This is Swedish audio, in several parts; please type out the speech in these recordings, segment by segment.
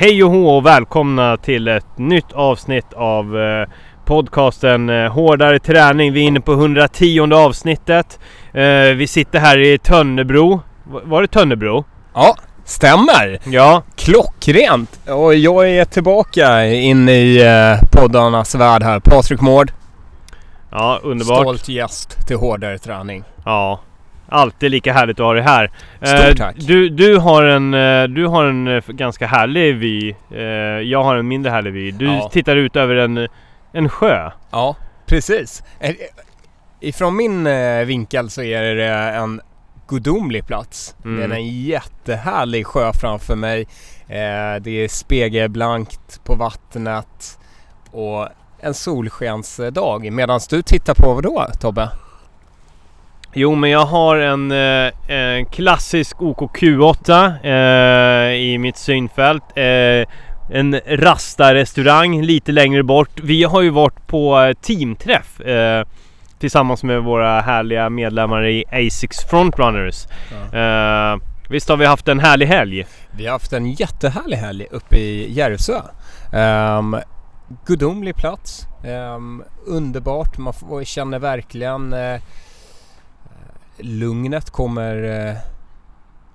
Hej och hå och välkomna till ett nytt avsnitt av eh, podcasten eh, Hårdare träning. Vi är inne på 110 avsnittet. Eh, vi sitter här i Tönnebro. Va- Var det Tönnebro? Ja, stämmer! Ja. Klockrent! Och jag är tillbaka inne i poddarnas värld här. Patrik Mård, Ja, underbart. stolt gäst till hårdare träning. Ja. Alltid lika härligt att ha dig här. Stort Eh, tack. Du, du har en, eh, du har en eh, ganska härlig vy. Jag har en mindre härlig vy. Du Ja. tittar ut över en, en sjö. Ja, precis. Ifrån min vinkel så är det en gudomlig plats. Mm. Det är en jättehärlig sjö framför mig. Det är spegelblankt på vattnet och en solskensdag. Medan du tittar på vad då Tobbe? Jo, men jag har en, eh, en klassisk OKQ8 eh, i mitt synfält. Eh, en Rasta-restaurang lite längre bort. Vi har ju varit på eh, teamträff eh, tillsammans med våra härliga medlemmar i Asics Frontrunners. Eh, visst har vi haft en härlig helg? Vi har haft en jättehärlig helg uppe i Järvsö. Um, gudomlig plats. Ehm, underbart. Man får, känner verkligen uh, lugnet kommer eh,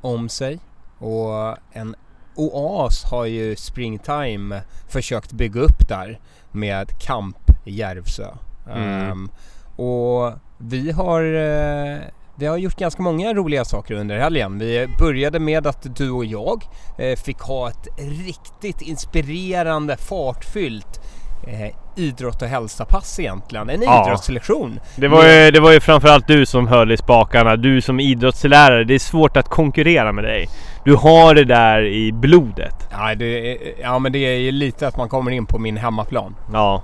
om sig. Och en oas har ju Springtime försökt bygga upp där med Camp Järvsö. Mm. Ehm, och vi har eh, vi har gjort ganska många roliga saker under helgen. Vi började med att du och jag eh, fick ha ett riktigt inspirerande, fartfyllt eh, idrott och hälsa-pass egentligen. En Ja. idrottslektion. Det var, ju, det var ju framförallt du som höll i spakarna. Du som idrottslärare. Det är svårt att konkurrera med dig. Du har det där i blodet. Ja, det ja men det är ju lite att man kommer in på min hemmaplan. Ja.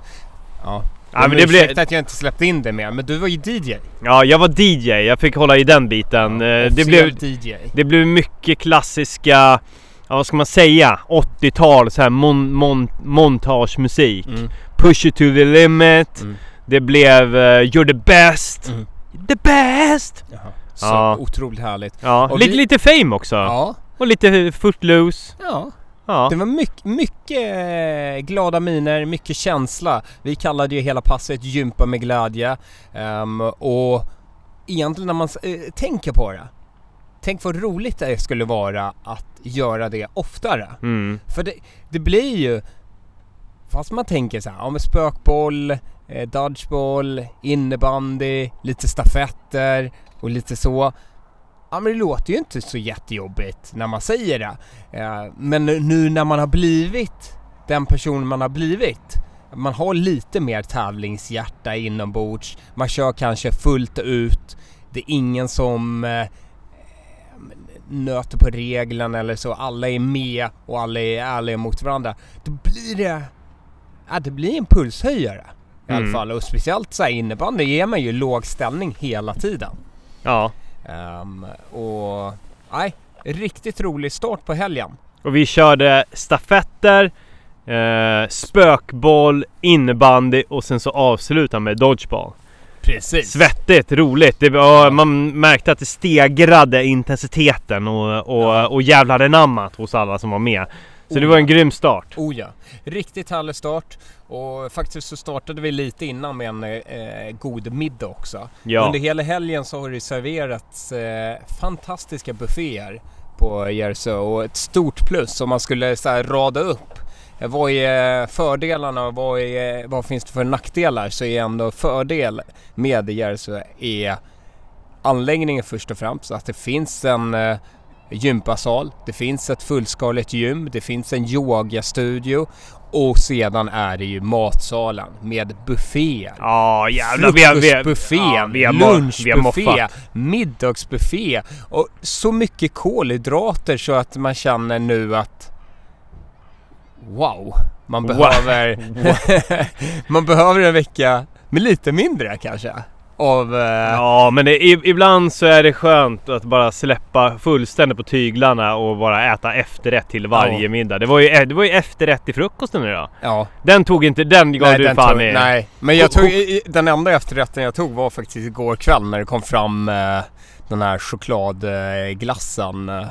Ja. Ja, men det blev- att jag inte släppte in det mer, men du var ju DJ. Ja, jag var DJ. Jag fick hålla i den biten. Eh, det, blev, DJ. det blev mycket klassiska, ja, vad ska man säga? 80-tal så här mon, mon, montagemusik. Mm. Push it to the limit. Mm. Det blev eh, You're the best. Mm. The best! Jaha. Så Ja. otroligt härligt. Ja, Och lite, vi- lite fame också. Ja. Och lite footloose. Ja. Ja. Det var mycket, mycket eh, glada miner, mycket känsla. Vi kallade ju hela passet gympa med glädje. Ehm, och egentligen när man eh, tänker på det. Tänk vad roligt det skulle vara att göra det oftare. Mm. För det, det blir ju, fast man tänker så här, ja men spökboll, eh, dodgeball, innebandy, lite stafetter och lite så. Ja men det låter ju inte så jättejobbigt när man säger det. Eh, men nu när man har blivit den person man har blivit. Man har lite mer tävlingshjärta inombords. Man kör kanske fullt ut. Det är ingen som eh, nöter på reglerna eller så. Alla är med och alla är ärliga mot varandra. Då blir det... Ja, det blir en pulshöjare. I Mm. alla fall. Och speciellt så här innebandy ger man ju låg ställning hela tiden. ja. Ehm, och... Nej, riktigt rolig start på helgen. Och vi körde stafetter, eh, spökboll, innebandy och sen så avsluta med dodgeball. Precis. Svettigt, roligt. Det var, Man märkte att det stegrade intensiteten och, och, Ja. och jävlar anammat hos alla som var med. Så det Oh. var en grym start. Oh ja. Riktigt härlig start. Och faktiskt så startade vi lite innan med en eh, god middag också. Ja. Under hela helgen så har det serverats eh, fantastiska bufféer på Järvsö och ett stort plus om man skulle så här, rada upp vad är fördelarna och vad, är, vad finns det för nackdelar så är ändå fördel med Järvsö är anläggningen först och främst. Att det finns en eh, gympasal, det finns ett fullskaligt gym, det finns en yogastudio och sedan är det ju matsalen med bufféer. Ja jävlar. Vi har, Frukostbuffé, ja, lunchbuffé, middagsbuffé och så mycket kolhydrater så att man känner nu att Wow, man Wow. behöver Man behöver en vecka med lite mindre kanske av... eh, Ja men det, ibland så är det skönt att bara släppa fullständigt på tyglarna och bara äta efterrätt till varje Ja. middag. Det var, ju, det var ju efterrätt till frukosten idag. ja. Den tog inte, den gav du den fan tog, i. Nej, men jag tog, den enda efterrätten jag tog var faktiskt igår kväll när det kom fram eh, den här chokladglassen. Eh,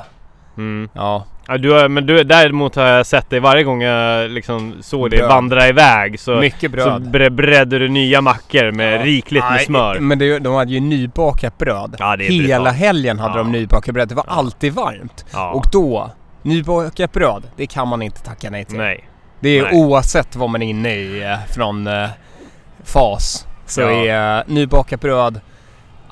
Mm. ja, Ja, du har, men du, däremot har jag sett dig varje gång jag liksom såg dig Bröd. vandra iväg så, Mycket så bröd. bre, bredde du nya mackor med Ja. rikligt med smör. Men det, de hade ju nybakat bröd. Ja, Hela brutalt. helgen hade Ja. de nybakat bröd. Det var Ja. alltid varmt. Ja. Och då, nybakat bröd, det kan man inte tacka nej till. Nej. Det är Nej. oavsett vad man är inne i eh, från eh, fas. Så Ja. är eh, nybakat bröd,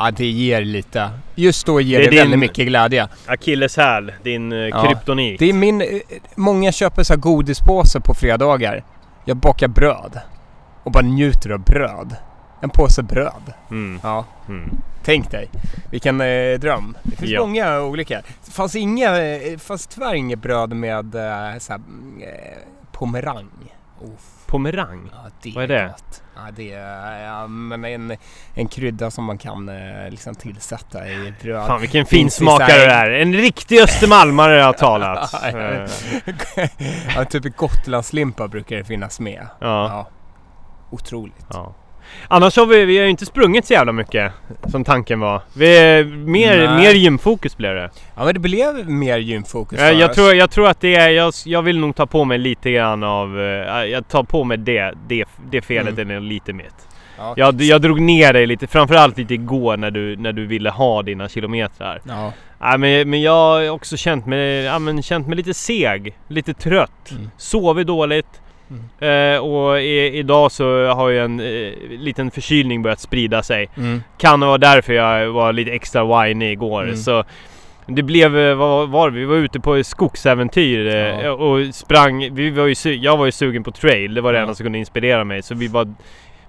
ja det ger lite. Just då ger Det det, väldigt mycket glädje. Akilleshäl, din uh, Ja. kryptonit. Det är min, eh, många köper så här godispåse på fredagar. Jag bakar bröd. Och bara njuter av bröd. En påse bröd. Mm. Ja. Mm. Tänk dig, vilken eh, dröm. Det finns Ja. många olika. Det fanns, inga, eh, fanns tyvärr inget bröd med eh, så här, mm, eh, pomerang. Uff, Pomerang? ja, det Vad är det? gott. Ja, det är ja, men en, en krydda som man kan eh, liksom tillsätta i bröd. Fan vilken i finsmakare du är. En riktig östermalmare har talat. Ja. Eh, ja, typ gotlandslimpa brukar det finnas med. ja. Ja. Otroligt. Ja. Annars har vi, vi har ju inte sprungit så jävla mycket som tanken var. Vi är mer, Nej. mer gymfokus blev det. Ja men det blev mer gymfokus Jag, för jag, oss. tror, jag tror att det är, jag, jag vill nog ta på mig lite grann av, eh, jag tar på mig det, det, det felet Mm. är lite mitt. Ja. Jag, jag drog ner dig lite, framförallt lite igår när du, när du ville ha dina kilometrar. Ja. Ja, men, men jag har också känt mig, ja, men känt mig lite seg, lite trött. Mm. Sovit dåligt. Mm. Eh, och i, idag så har ju en eh, liten förkylning börjat sprida sig. Mm. Kan vara därför jag var lite extra whiny igår. Mm. Så det blev, eh, vad var det? Vi var ute på skogsäventyr eh, Ja. och sprang. Vi var ju, jag var ju sugen på trail, det var det Ja. enda som kunde inspirera mig. Så vi var,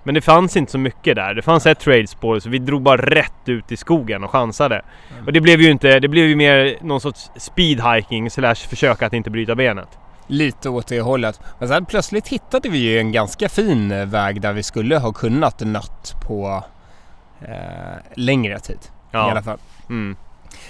men det fanns inte så mycket där. Det fanns ett trailspår så vi drog bara rätt ut i skogen och chansade. Mm. Och det blev ju inte, det blev ju mer någon sorts speedhiking slash försöka att inte bryta benet. Lite åt det hållet. Men sen plötsligt hittade vi ju en ganska fin eh, väg där vi skulle ha kunnat nött på eh, längre tid. I alla Ja. fall. Mm.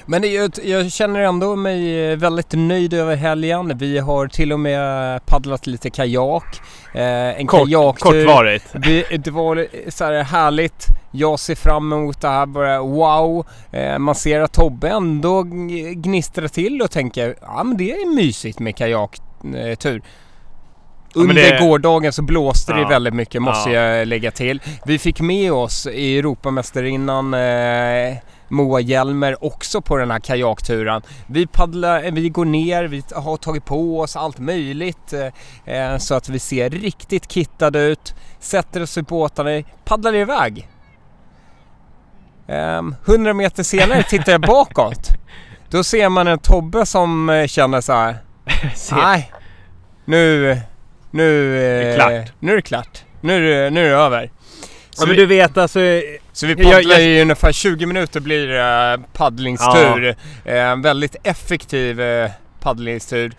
Men det, jag, jag känner ändå mig eh, väldigt nöjd över helgen. Vi har till och med paddlat lite kajak. Eh, en Kort, kajaktur. kortvarigt. Vi, det var så här härligt. Jag ser fram emot det här. Bara, wow! Eh, man ser att Tobbe ändå gn- gnistrar till och tänker ja men det är mysigt med kajaktur. men Under det- gårdagen så blåste det Ja. väldigt mycket måste Ja. jag lägga till. Vi fick med oss i Europamästarinnan eh, Moa Hjelmer också på den här kajakturen. Vi paddlar, eh, vi går ner, vi har tagit på oss allt möjligt eh, eh, så att vi ser riktigt kittade ut. Sätter oss i båtarna, paddlar iväg. 100 meter senare tittar jag bakåt. Då ser man en Tobbe som eh, känner så här. Se. Nej, nu, nu, Det är eh, klart. nu är det klart. Nu är det, nu är det över. Så, Ja, men vi, du vet alltså, så vi jag- paddlar jag- i ungefär 20 minuter blir det eh, paddlingstur. Eh, väldigt effektiv paddlingstur.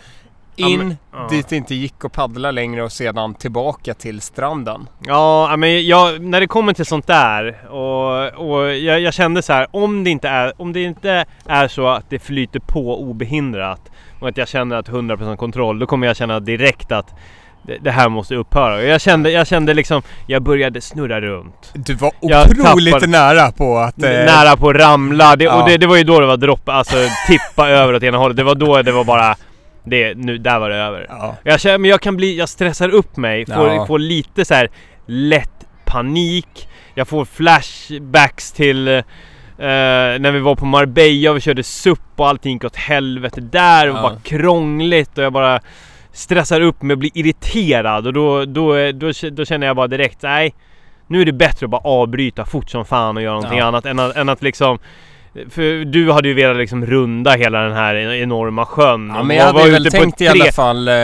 Ja, In ja. dit det inte gick att paddla längre och sedan tillbaka till stranden. Ja, men jag, när det kommer till sånt där och, och jag, jag kände så här, om det, inte är, om det inte är så att det flyter på obehindrat och att jag känner att 100% kontroll, då kommer jag känna direkt att det, här måste upphöra. Jag kände, jag kände liksom, jag började snurra runt. Du var otroligt tappade- nära på att... eh, Nära på att ramla, det, Ja. och det, det var ju då det var dropp, alltså tippa över åt ena hållet. Det var då det var bara, det, nu, där var det över. Ja. Jag känner, men jag kan bli, jag stressar upp mig, får, Ja. får lite så här lätt panik. Jag får flashbacks till eh, när vi var på Marbella och vi körde SUP och allting gick åt helvete där och Ja. bara krångligt och jag bara stressar upp mig och blir irriterad och då, då, då, då känner jag bara direkt nej nu är det bättre att bara avbryta fort som fan och göra någonting Ja. annat än att, än att liksom för du hade ju velat liksom runda hela den här enorma sjön. Ja men jag var hade väl tänkt i tre- alla fall eh,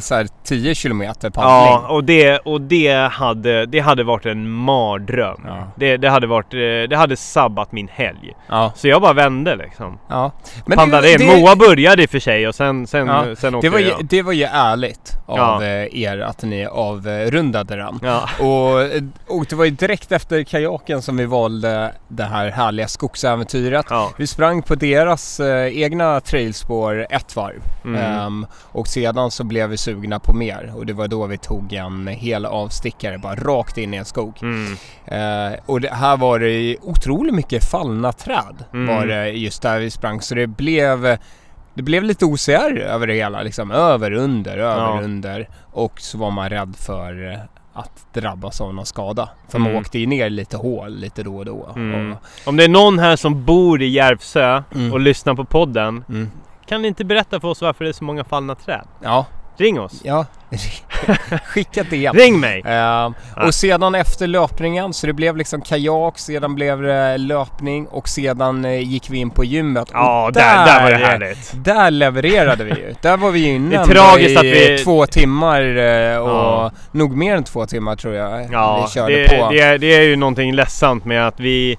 så här 10 kilometer paddling. Ja, och det, och det, hade, det hade varit en mardröm. Ja. Det, det, hade varit, eh, det hade sabbat min helg. Ja. Så jag bara vände liksom. ja. Men Paddlade in. Moa började i och för sig och sen, sen, Ja, sen åkte det, var ju, jag. det var ju ärligt av eh, er att ni avrundade den. Ja. Och, och det var ju direkt efter kajaken som vi valde det här härliga skogsäventyret. Ja. Vi sprang på deras eh, egna trailspår ett varv. Mm. Ehm, och sedan så blev vi sugna på mer och det var då vi tog en hel avstickare bara rakt in i en skog. Mm. Eh, och det, här var det otroligt mycket fallna träd Mm. var det just där vi sprang så det blev det blev lite OCR över det hela. Liksom över, under, över, Ja. under. Och så var man rädd för eh, att drabbas av någon skada. För man Mm. åkte ju ner lite hål lite då och då. Mm. Och, Om det är någon här som bor i Järvsö Mm. och lyssnar på podden, mm. kan ni inte berätta för oss varför det är så många fallna träd? Ja, Ring oss! ja. Skicka det. Ring mig! Ehm, Ja. och sedan efter löpningen, så det blev liksom kajak, sedan blev det löpning och sedan eh, gick vi in på gymmet. Ja, och där, där var det härligt. Där levererade vi ju. Där var vi ju inne i att vi- två timmar eh, och Ja. nog mer än två timmar tror jag Ja, vi körde det, på. det, är, det är ju någonting ledsamt med att vi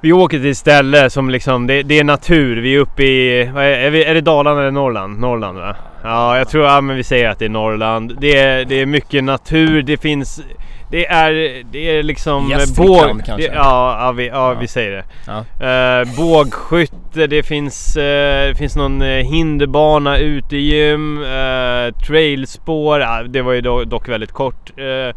vi åker till ett ställe som liksom, det, det är natur. Vi är uppe i, är, vi, är det Dalarna eller Norrland? Norrland va? Ja, jag tror, ja men vi säger att det är Norrland. Det är, det är mycket natur, det finns, det är, det är liksom Gästrikland kanske? Det, ja, ja, vi, ja, Ja. vi säger det. Ja. Eh, bågskytte, det finns, eh, det finns någon eh, hinderbana, utegym, eh, trailspår, ja, det var ju do, dock väldigt kort. Eh,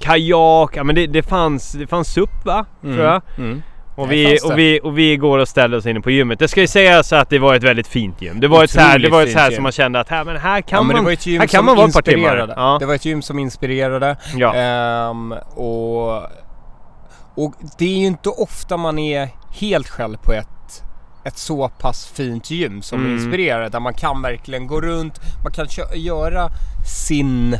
kajak, ja men det, det fanns, det fanns SUP va? Mm. Tror jag. Mm. Och vi, och, vi, och vi går och ställer oss inne på gymmet. Det ska ju sägas att det var ett väldigt fint gym. Det var ett så här, det var ett så här som man kände att här, men här kan ja, men det man, var ett gym här kan man vara ett par timmar. Ja. Det var ett gym som inspirerade. Ja. Ehm, och, och det är ju inte ofta man är helt själv på ett, ett så pass fint gym som Mm. inspirerar. Där man kan verkligen gå runt, man kan göra sin,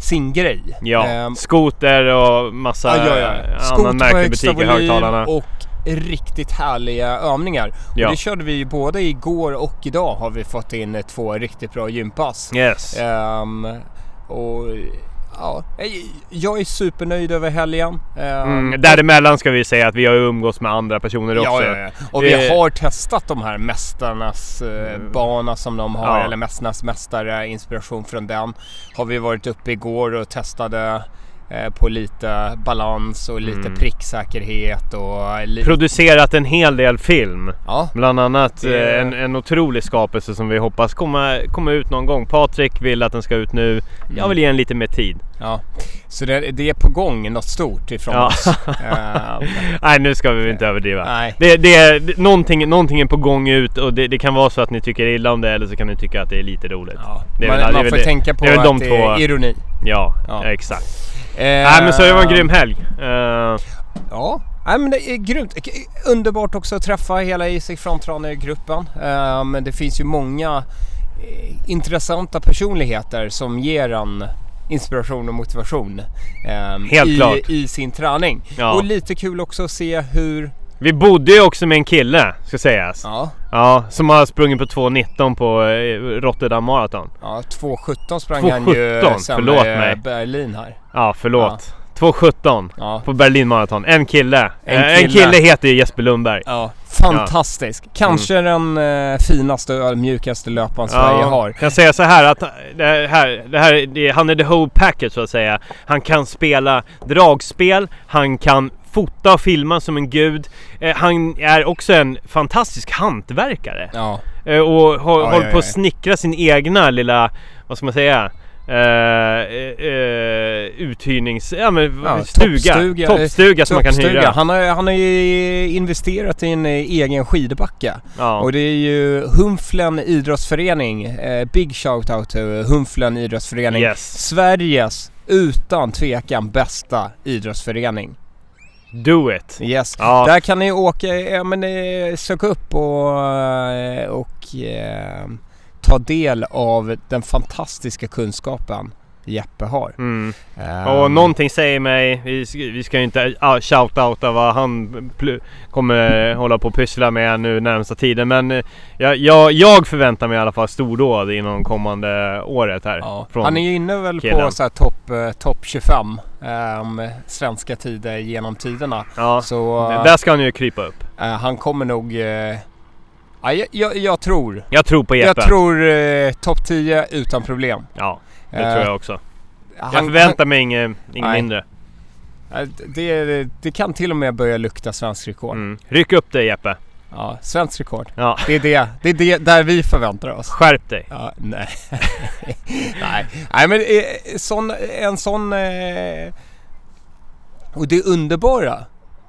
sin grej. Ja, Ehm, skoter och massa ja, ja, ja. annan märklig butik i högtalarna. och riktigt härliga övningar. Ja. Och det körde vi ju både igår och idag har vi fått in två riktigt bra gympass. Yes. Ehm, och ja, jag är supernöjd över helgen. Ehm, Mm, däremellan ska vi säga att vi har umgås med andra personer också. Ja, ja, ja. Och vi har testat de här Mästarnas eh, bana som de har, eller Mästarnas mästare, inspiration från den. Har vi varit uppe igår och testade på lite balans och lite Mm. pricksäkerhet och li- Producerat en hel del film. Ja, Bland annat Det- eh, en, en otrolig skapelse som vi hoppas komma, komma ut någon gång. Patrik vill att den ska ut nu. Mm. Jag vill ge den lite mer tid. ja. Så det, det är på gång något stort ifrån Ja. oss. Ehm, Nej nu ska vi inte överdriva. nej. Det, det är någonting, någonting är på gång ut och det, det kan vara så att ni tycker illa om det eller så kan ni tycka att det är lite roligt. Ja. Man väl- man får tänka på det att de det är ironi. Ja, Ja. exakt. Nej men så det var en grym helg. Eh, Ja, Nej, men det är grymt. Underbart också att träffa hela Isik Frontrunner-gruppen. Eh, Men det finns ju många eh, intressanta personligheter som ger en inspiration och motivation eh, Helt i, klart. i sin träning. Ja. Och lite kul också att se hur... vi bodde ju också med en kille, ska sägas. Ja, Ja, som har sprungit på 2.19 på eh, Rotterdam Marathon. ja 2.17 sprang han ju 2.17, sen förlåt med mig. Berlin här. Ja, förlåt. 2.17 Ja. på Berlin Marathon. En kille. En Eh, en kille. kille heter ju Jesper Lundberg. Ja, fantastisk. Kanske den eh, finaste och mjukaste löparen Sverige har. Jag kan säga så här att det här, det här, det, han är the whole package så att säga. Han kan spela dragspel, han kan fota och filma som en gud. Eh, han är också en fantastisk hantverkare. Ja, Eh, och har, Ja, håller ja, på att snickra sin egna lilla, vad ska man säga? Uh, uh, uthyrnings... Ja men Ja, stuga. toppstuga. Toppstuga som man kan hyra. Han har, han har ju investerat i en eh, egen skidbacke. Ja. Och det är ju Humflen idrottsförening. Eh, big shout out till Humflen idrottsförening. Yes. Sveriges utan tvekan bästa idrottsförening. Do it. Yes. Ja. Där kan ni åka, ja men eh, söka upp och, eh, och eh, ta del av den fantastiska kunskapen Jeppe har. Mm. Ehm, Och någonting säger mig, vi ska, vi ska ju inte uh, shout-outa vad han kommer hålla på och pyssla med nu närmsta tiden. Men eh, jag, jag, jag förväntar mig i alla fall stordåd inom kommande året här. Ja. från- Han är ju inne väl på killen. så här topp eh, top 25 um, svenska tider genom tiderna. Ja, Så d- där ska han ju krypa upp. eh, han kommer nog... eh, ja, jag, jag, jag tror. Jag tror på Jeppe. Jag tror uh, topp 10 utan problem. Ja, det Eh, tror jag också. Han, Jag förväntar mig inget, mindre. eh, det, det kan till och med börja lukta svensk rekord. Mm. Ryck upp dig Jeppe. Ja, svensk rekord. Ja, Det är det, det är det där vi förväntar oss. skärp dig. Ja, nej. nej. nej, men eh, sån, en sån... Eh, och det underbara.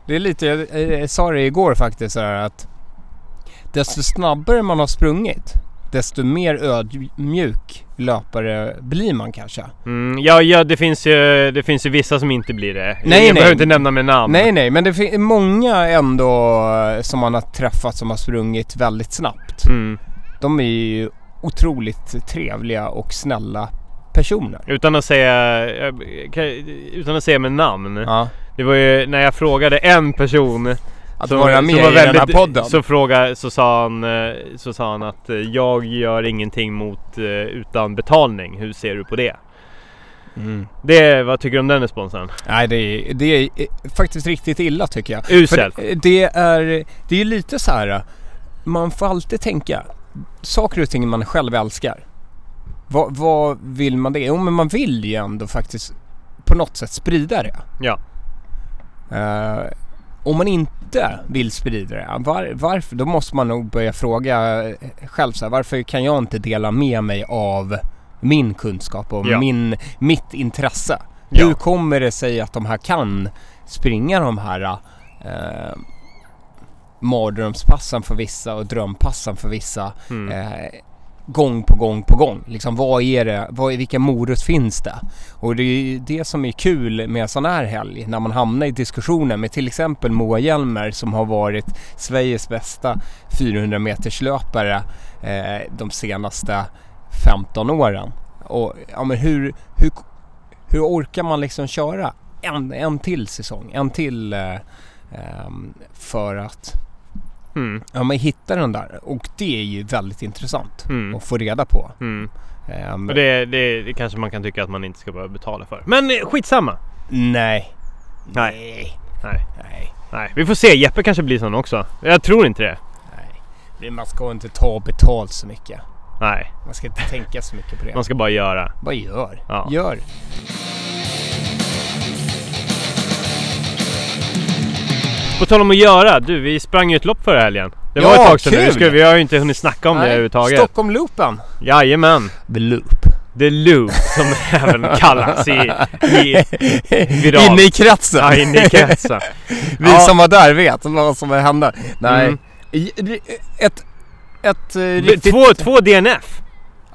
Det är lite, jag, eh, jag sa det igår faktiskt så här att desto snabbare man har sprungit desto mer ödmjuk löpare blir man kanske. Mm, ja, ja det, finns ju, det finns ju vissa som inte blir det. Nej, Jag nej. behöver inte nämna med namn. Nej, nej, men det finns många ändå eh, som man har träffat som har sprungit väldigt snabbt. Mm. De är ju otroligt trevliga och snälla personer. Utan att säga, eh, utan att säga med namn. Ja. Det var ju när jag frågade en person Att vara med i den här podden. Så, fråga, så, sa han, eh, så sa han att eh, jag gör ingenting mot eh, utan betalning. Hur ser du på det? Mm. det vad tycker du om den responsen? Nej, det är, det är faktiskt riktigt illa tycker jag. Uselt. Det- det är, det är lite så här. Man får alltid tänka. Saker och ting man själv älskar. Vad, vad vill man det? Jo, men man vill ju ändå faktiskt på något sätt sprida det. Ja. Om man inte vill sprida det, var, varför? Då måste man nog börja fråga eh, själv så här, varför kan jag inte dela med mig av min kunskap och Ja. min, mitt intresse? Ja. Hur kommer det sig att de här kan springa de här eh, mardrömspassen för vissa och drömpassen för vissa Mm. eh, gång på gång på gång. Liksom vad är det, vad, vilka morot finns det? Och det är ju det som är kul med sån här helg när man hamnar i diskussioner med till exempel Moa Hjelmer som har varit Sveriges bästa 400 meterslöpare eh, de senaste 15 åren. Och ja, men hur, hur, hur orkar man liksom köra en, en till säsong, en till eh, ehm, för att Mm. ja, men hitta den där. Och det är ju väldigt intressant Mm. att få reda på. Mm. Ehm, Och det, det, det kanske man kan tycka att man inte ska behöva betala för. Men eh, skitsamma! Nej. Nej. Nej. Nej. Nej. Vi får se. Jeppe kanske blir sån också. Jag tror inte det. Nej. Man ska inte ta betalt så mycket. Nej, Man ska inte tänka så mycket på det. man ska bara göra. Bara gör. Ja. Gör. På tal om att göra. Du, vi sprang ju ett lopp förra helgen. Det Ja, var ett tag sedan nu. Vi, har ju inte hunnit snacka om det överhuvudtaget. Stockholm-loopen. Jajamän. The Loop. The Loop som även kallas i, i. Inne i kretsen. Ja, inne i kretsen. Vi Ja. som var där vet vad som hände. Nej. Mm. Ett, ett eh, riktigt, Två, två DNF.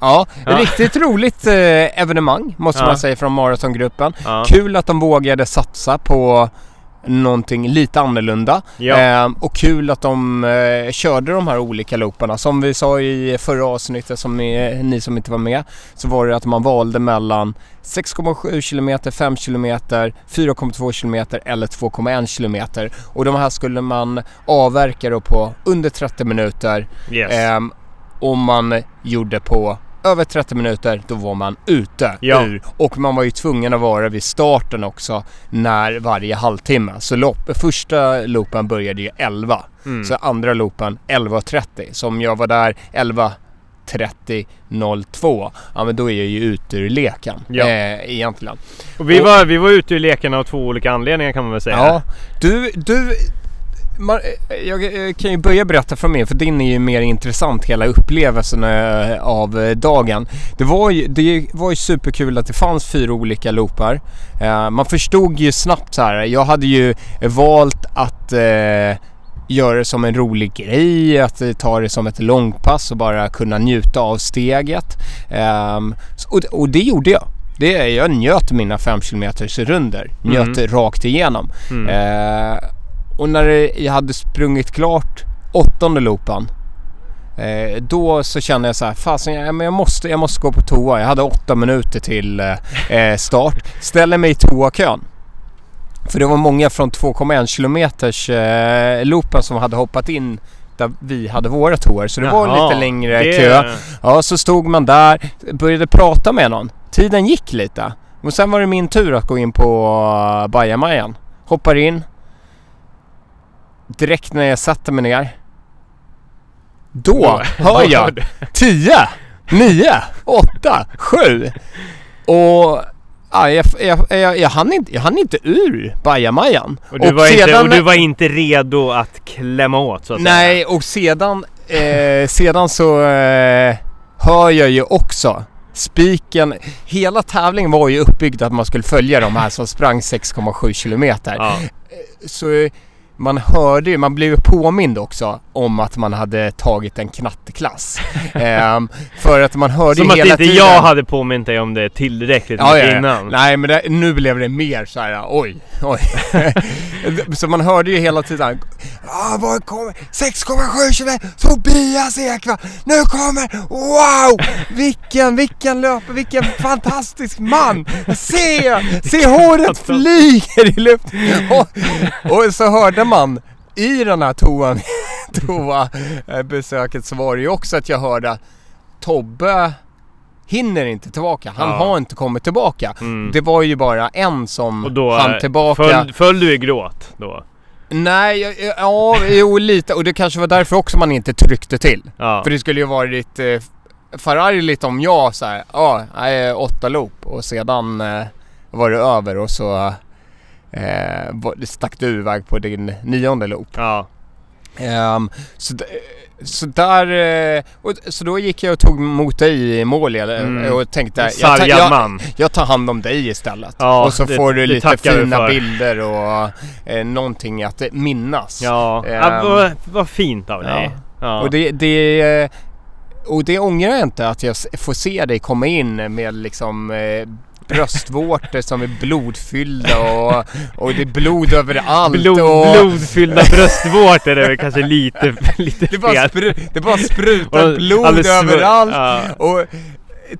ja, Ja. riktigt roligt eh, evenemang måste Ja. man säga från maratongruppen. Ja. Kul att de vågade satsa på någonting lite annorlunda. Ja. Ehm, och kul att de eh, körde de här olika looparna. Som vi sa i förra avsnittet, som ni, ni som inte var med, så var det att man valde mellan 6,7 km, 5 km, 4,2 km eller 2,1 km. Och de här skulle man avverka då på under 30 minuter. Yes. Ehm, om man gjorde på över 30 minuter, då var man ute Ja. ur. Och man var ju tvungen att vara vid starten också när varje halvtimme. Så lopp, första loopen började ju 11. Mm. Så andra loopen 11.30. Så om jag var där 11.30.02, ja men då är jag ju ute ur leken. Ja. Eh, egentligen. Och vi, och- var, vi var ute ur leken av två olika anledningar kan man väl säga. Ja, du, du jag eh, kan ju börja berätta från mig för din är ju mer intressant hela upplevelsen eh, av eh, dagen. Det var, ju, det var ju superkul att det fanns fyra olika loopar. Man förstod ju snabbt så här. jag hade ju valt att göra det som en rolig grej, att ta det som ett långpass och bara kunna njuta av steget. Ehm, och, och det gjorde jag. Det, jag njöt mina 5 km runder. Njöt Mm. rakt igenom. Mm. Eh, och när jag hade sprungit klart åttonde loopen eh, då så kände jag så här, fasen jag, jag, måste, jag måste gå på toa. Jag hade åtta minuter till eh, eh, start. Ställer mig i toakön. För det var många från 2,1 kilometers eh, loopen som hade hoppat in där vi hade våra toor. Så det var Jaha, lite längre det- kö. Ja, så stod man där, började prata med någon. Tiden gick lite. Och sen var det min tur att gå in på bajamajan. Hoppar in. Direkt när jag sätter mig ner. Då hör jag 10, 9, 8, 7. Och ja, jag, jag, jag, jag, hann inte, jag hann inte ur bajamajan. Och du, var inte, och du var inte redo att klämma åt så att Nej, säga. och sedan, eh, sedan så eh, hör jag ju också spiken. Hela tävlingen var ju uppbyggd att man skulle följa de här som sprang 6,7 kilometer. Ja. Så eh, man hörde ju, man blev ju påmind också om att man hade tagit en knatteklass. Ehm, för att man hörde Som ju att hela inte tiden... jag hade påmint dig om det tillräckligt Ja, mycket ja, innan. Nej men det, nu blev det mer så här: oj, oj. så man hörde ju hela tiden ah, vad kommer 6,7 km Tobias Ekvall, nu kommer, wow! Vilken, vilken löpare, vilken fantastisk man! Se, se håret flyger i luften! Och, och så hörde man i den här toan, toa eh, besöket så var det ju också att jag hörde att Tobbe hinner inte tillbaka. Han Ja. har inte kommit tillbaka. Mm. Det var ju bara en som Och då hann eh, tillbaka. Föll, föll du i gråt då? Nej, ja, jo lite. Och det kanske var därför också man inte tryckte till. Ja. För det skulle ju varit eh, förargligt om jag så här, ja, nej, åtta loop och sedan eh, var det över och så eh, stack du iväg på din nionde loop. ja. Ehm, så, så där, eh, och, så då gick jag och tog emot dig i mål eh, Mm. och tänkte jag, Sargad jag, jag tar hand om dig istället. Ja, och så det- får du lite fina bilder och eh, någonting att minnas. Ja, Ehm. ja vad, vad fint av dig. Ja. Och det, det, eh, och det ångrar jag inte att jag får se dig komma in med liksom eh, bröstvårtor som är blodfyllda och, och det är blod överallt. Blod, och blodfyllda bröstvårtor är väl kanske lite, lite det, bara fel. spru, det bara sprutar Och blod överallt. ja. Och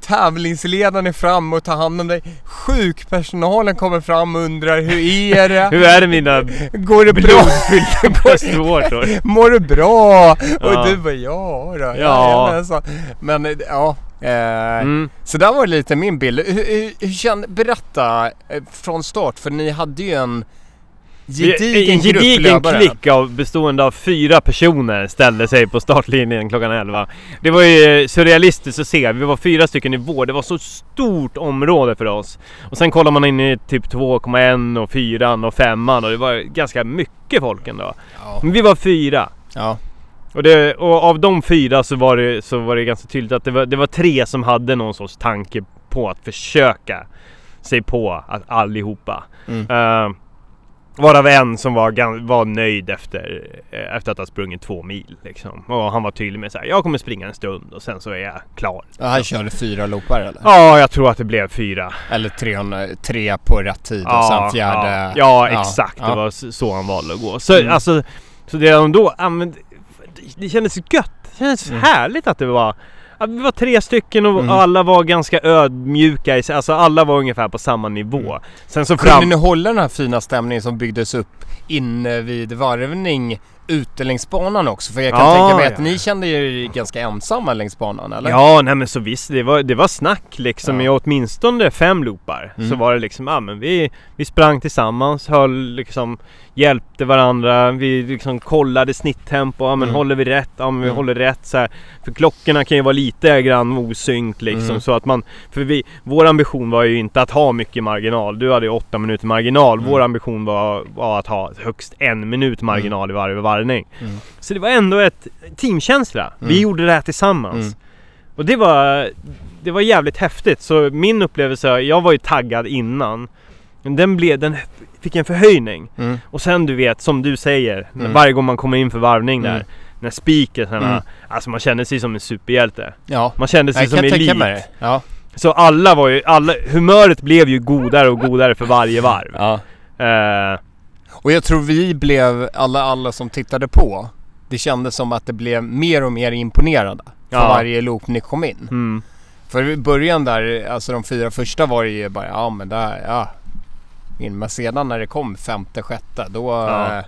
tävlingsledaren är fram och tar hand om dig. Sjukpersonalen kommer fram och undrar hur är det? Hur är det mina Går det blodfyllda bröstvårtor? Mår du bra? Ja. Och du bara ja då. Ja. jajamensan." Men ja. Eh, Mm. Så där var lite min bild. Hur, hur, hur kände, berätta eh, från start för ni hade ju en gedigen, en gedigen klick av, bestående av fyra personer ställde sig på startlinjen klockan 11. Det var ju surrealistiskt att se. Vi var fyra stycken i vår. Det var så stort område för oss. Och sen kollar man in i typ 2,1 och 4 och 5 och det var ganska mycket folk ändå. Ja. Men vi var fyra. ja. Och, det, och av de fyra så var, det, så var det ganska tydligt att det var, det var tre som hade någon sorts tanke på att försöka sig på att allihopa. Mm. Uh, varav en som var, var nöjd efter, eh, efter att ha sprungit två mil. Liksom. Och han var tydlig med att jag kommer springa en stund och sen så är jag klar. Ja, han körde fyra loopar eller? Ja, jag tror att det blev fyra. Eller 300, tre på rätt tid och sen fjärde. Ja, ja exakt. ja. Det var så han valde att gå. Så Mm. alltså, så redan då, ja, men, det- kändes gött. Det kändes Mm. härligt att det var vi var tre stycken och Mm. alla var ganska ödmjuka i. Alltså alla var ungefär på samma nivå. Mm. Sen så Kunde fram... ni hålla den här fina stämningen som byggdes upp inne vid varvning ute längs banan också? För jag kan Ja, tänka mig att ja. ni kände er ganska ensamma längs banan eller? Ja, nej men så visst, det var, det var snack liksom Ja. i åtminstone fem loopar. Mm. Så var det liksom, ja men vi, vi sprang tillsammans, höll liksom, hjälpte varandra, vi liksom kollade snitttempo, ja men Mm. håller vi rätt? Ja men vi Mm. håller rätt så här. För klockorna kan ju vara lite grann osynkt liksom Mm. så att man, för vi, vår ambition var ju inte att ha mycket marginal. Du hade ju åtta minuter marginal. Mm. Vår ambition var, var att ha högst en minut marginal i varje varvning. Mm. Så det var ändå ett teamkänsla. Vi Mm. gjorde det här tillsammans. Mm. Och det var, det var jävligt häftigt. Så min upplevelse, jag var ju taggad innan. Men den, blev, den fick en förhöjning. Mm. Och sen du vet, som du säger, Mm. varje gång man kommer in för varvning där. Mm. När spikerna, Mm. alltså man kände sig som en superhjälte. Ja. Man kände sig Jag som kan elit. det. Ja. Så alla var ju, alla, humöret blev ju godare och godare för varje varv. ja. Eh, Och jag tror vi blev, alla, alla som tittade på, det kändes som att det blev mer och mer imponerande för Ja. varje loop ni kom in. mm. För i början där, alltså de fyra första var det ju bara, ja men där, ja. In. Men sedan när det kom femte, sjätte, då, Ja. eh,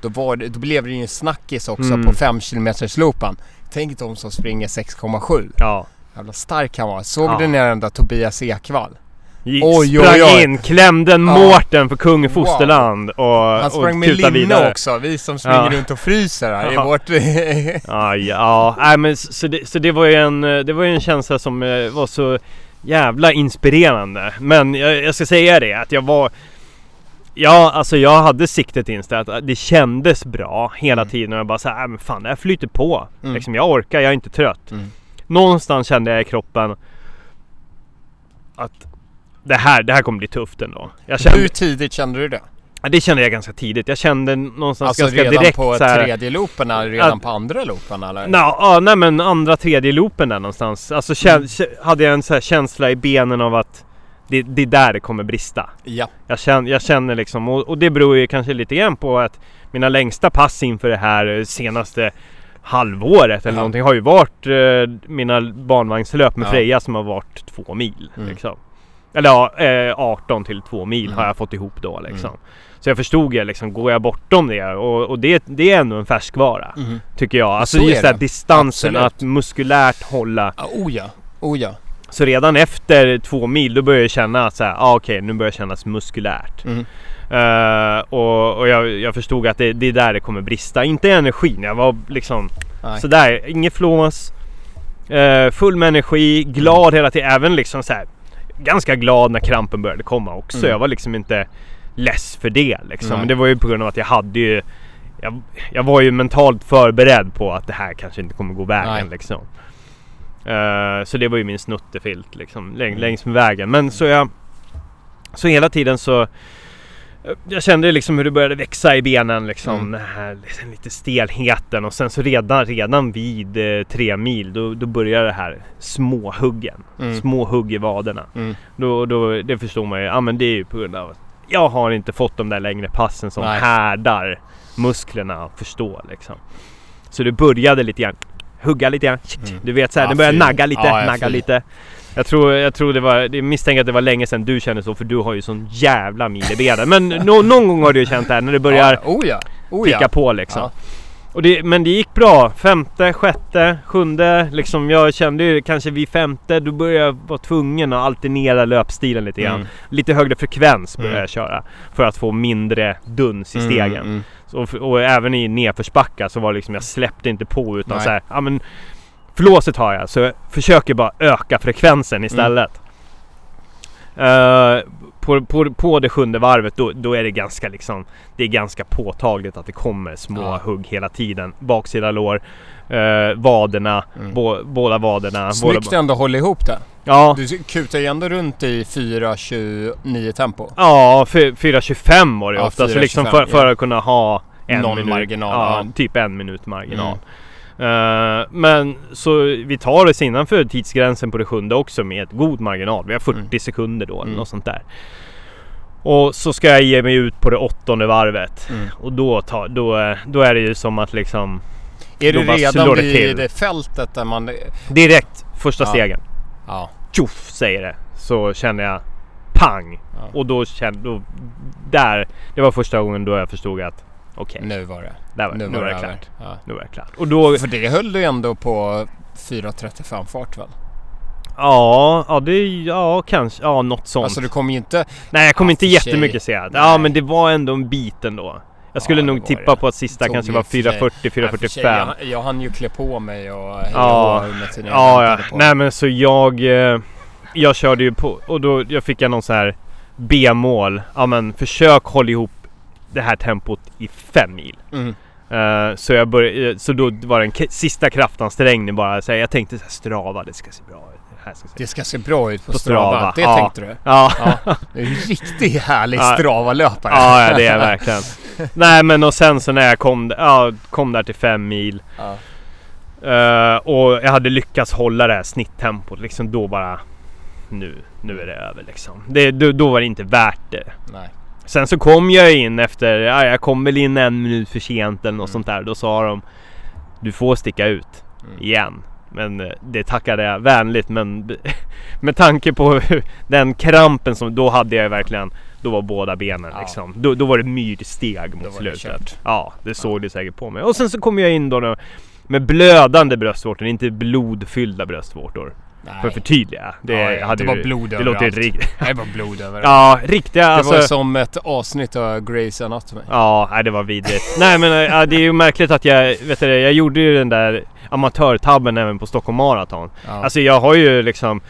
då, var det, då blev det ju en snackis också Mm. på 5 km loopen. Tänk de som springer 6,7. Ja. Jävla stark han var. Såg Ja. du när den där Tobias Ekvall? Oj, sprang oj, oj. in, klämde en Ja. Mårten för kung i fosterland och, Han sprang och med linne vidare. också. Vi som springer Ja. runt och fryser här i vårt... Ja, ja. Nej, men så, så det, så det var ju en, det var en känsla som eh, var så jävla inspirerande. Men jag, jag ska säga det att jag var Ja, alltså jag hade siktet inställt. Det kändes bra hela Mm. tiden och jag bara såhär, äh, men fan det här flyter på. Mm. Liksom, jag orkar, jag är inte trött. Mm. Någonstans kände jag i kroppen att det här, det här kommer bli tufft ändå. Jag kände, Hur tidigt kände du det? Det kände jag ganska tidigt. Jag kände någonstans Alltså ganska redan direkt på så här, tredje loopen eller redan Att- på andra loopen eller? Nå, ja, nej men andra, tredje loopen där någonstans. Alltså kä- kä- hade jag en så här känsla i benen av att det, det är där det kommer brista. Ja. Jag känner, jag känner liksom, och, och det beror ju kanske lite grann på att mina längsta pass inför det här senaste halvåret eller Ja. någonting har ju varit eh, mina barnvagnslöp med Ja. Freja som har varit två mil. Mm. Liksom. Eller ja, eh, 18 till 2 mil Mm. har jag fått ihop då liksom. Så jag förstod ju liksom, går jag bortom det och, och det, det är ändå en färskvara. Mhm. Tycker jag. Alltså Så just den här distansen, Absolut. att muskulärt hålla. Ah, oh ja, oh ja. Så redan efter två mil då börjar jag känna att så här, ah, okej nu börjar det kännas muskulärt. Mm. Eh, och och jag, jag förstod att det, det är där det kommer brista. Inte i energin, jag var liksom Nej. sådär, inget flås. eh, full med energi, glad hela tiden. Även liksom så här, ganska glad när krampen började komma också. Mm. Jag var liksom inte less för det liksom. Nej. Men det var ju på grund av att jag hade ju jag, jag var ju mentalt förberedd på att det här kanske inte kommer gå vägen Nej. liksom. Eh, så det var ju min snuttefilt liksom läng, Mm. längs med vägen. Men så jag... Så hela tiden så... Jag kände liksom hur det började växa i benen liksom. Mm. Den här liksom, lite stelheten och sen så redan, redan vid eh, tre mil då, då började det här småhuggen. Mm. Små hugg i vaderna. Mm. Då, då, det förstår man ju. Ja men det är ju på grund av att jag har inte fått de där längre passen som Nej. härdar musklerna att förstå liksom. Så det började lite grann hugga lite grann. Mm. Du vet såhär, Ja, det började fy. nagga lite, ja, nagga fy. lite. Jag tror, jag tror det var, jag misstänker att det var länge sedan du kände så för du har ju sån jävla mil i benen. Men nå- någon gång har du ju känt det här när det börjar Ja, oh ja, oh ticka ja. på liksom. Ja. Och det, men det gick bra. Femte, sjätte, sjunde. Liksom jag kände ju kanske vid femte, då började jag vara tvungen att alternera löpstilen lite grann. Mm. Lite högre frekvens började Mm. jag köra. För att få mindre duns i Mm, stegen. mm. Så, och även i nedförsbackar så var det liksom, jag släppte inte på utan Nej. så här, ja men Flåset har jag så jag försöker bara öka frekvensen istället. Eh, på, på, på det sjunde varvet då, då är det ganska liksom Det är ganska påtagligt att det kommer små Ja. hugg hela tiden. Baksida lår, uh, vaderna, Mm. bå, båda vaderna. Snyggt båda, ändå hålla ihop det. ja, Du kutar ju ändå runt i 4.29 tempo. ja, fy- 4.25 var det Ja, ofta. Så liksom 4.25, för, för att kunna ha en Någon minut. marginal, Ja, typ en minut marginal. Eh, men så vi tar oss innanför tidsgränsen på det sjunde också med ett god marginal. Vi har 40 Mm. sekunder då eller Mm. något sånt där. Och så ska jag ge mig ut på det åttonde varvet. Mm. Och då, tar, då, är- då är det ju som att liksom Är du redan det vid till. fältet där man... direkt första Ja. stegen. Ja. Tjoff säger det. Så känner jag pang. ja. Och då kände, då, där, det var första gången då jag förstod att okej, Nu var det. där var, Nu nu var det över. klart. Ja. Nu var det klart. Och då, För det höll du ändå på 4.35 fart väl? ja, ja det, ja kanske, ja något sånt. Alltså du kommer ju inte... Nej jag kom inte jättemycket sent. Ja men det var ändå en bit ändå. Jag skulle Ja, nog var tippa det. på att sista Tog kanske var för sig- 4.40, Nej, för sig, 4.45. Jag, jag hann ju klä på mig och hej Ja, under Ja, ja. Nej men så jag... eh, Jag körde ju på och då jag fick jag någon så här B-mål. Ja men försök hålla ihop det här tempot i fem mil. Mm. Eh, så jag började, så då var det en sista kraftansträngning bara. Så jag tänkte så här, strava, det ska se bra ut. Det här ska se Det ska se bra ut på, På Strava. Strava, Det ja. tänkte du? Ja. Ja. Du är en riktigt härlig Ja. Strava-löpare. ja, ja, det är verkligen. Nej men och sen så när jag kom, ja, kom där till fem mil. Ja. eh, och jag hade lyckats hålla det här snitttempot liksom då bara... Nu, nu är det över liksom. Det, då, då var det inte värt det. Nej. Sen så kom jag in efter, ja, jag kom väl in en minut för sent eller något Mm. sånt där. Då sa de Du får sticka ut Mm. igen. Men eh, det tackade jag vänligt men med tanke på den krampen som då hade jag verkligen Då var båda benen Ja. liksom. Då, då var det myrsteg mot slutet. Ja, det såg det säkert på mig. Och sen så kom jag in då, då med blödande bröstvårtor, inte blodfyllda bröstvårtor. Nej. För att förtydliga. Det, Ja, ja, hade det var ju- blod Det låter överallt. riktigt. Det var blod överallt. Ja, riktiga det alltså. var som ett avsnitt av Grey's Anatomy. Ja, nej, det var vidrigt. nej men ja, det är ju märkligt att jag, vet du, det, jag gjorde ju den där amatörtabben även på Stockholm Marathon. Ja. Alltså jag har ju liksom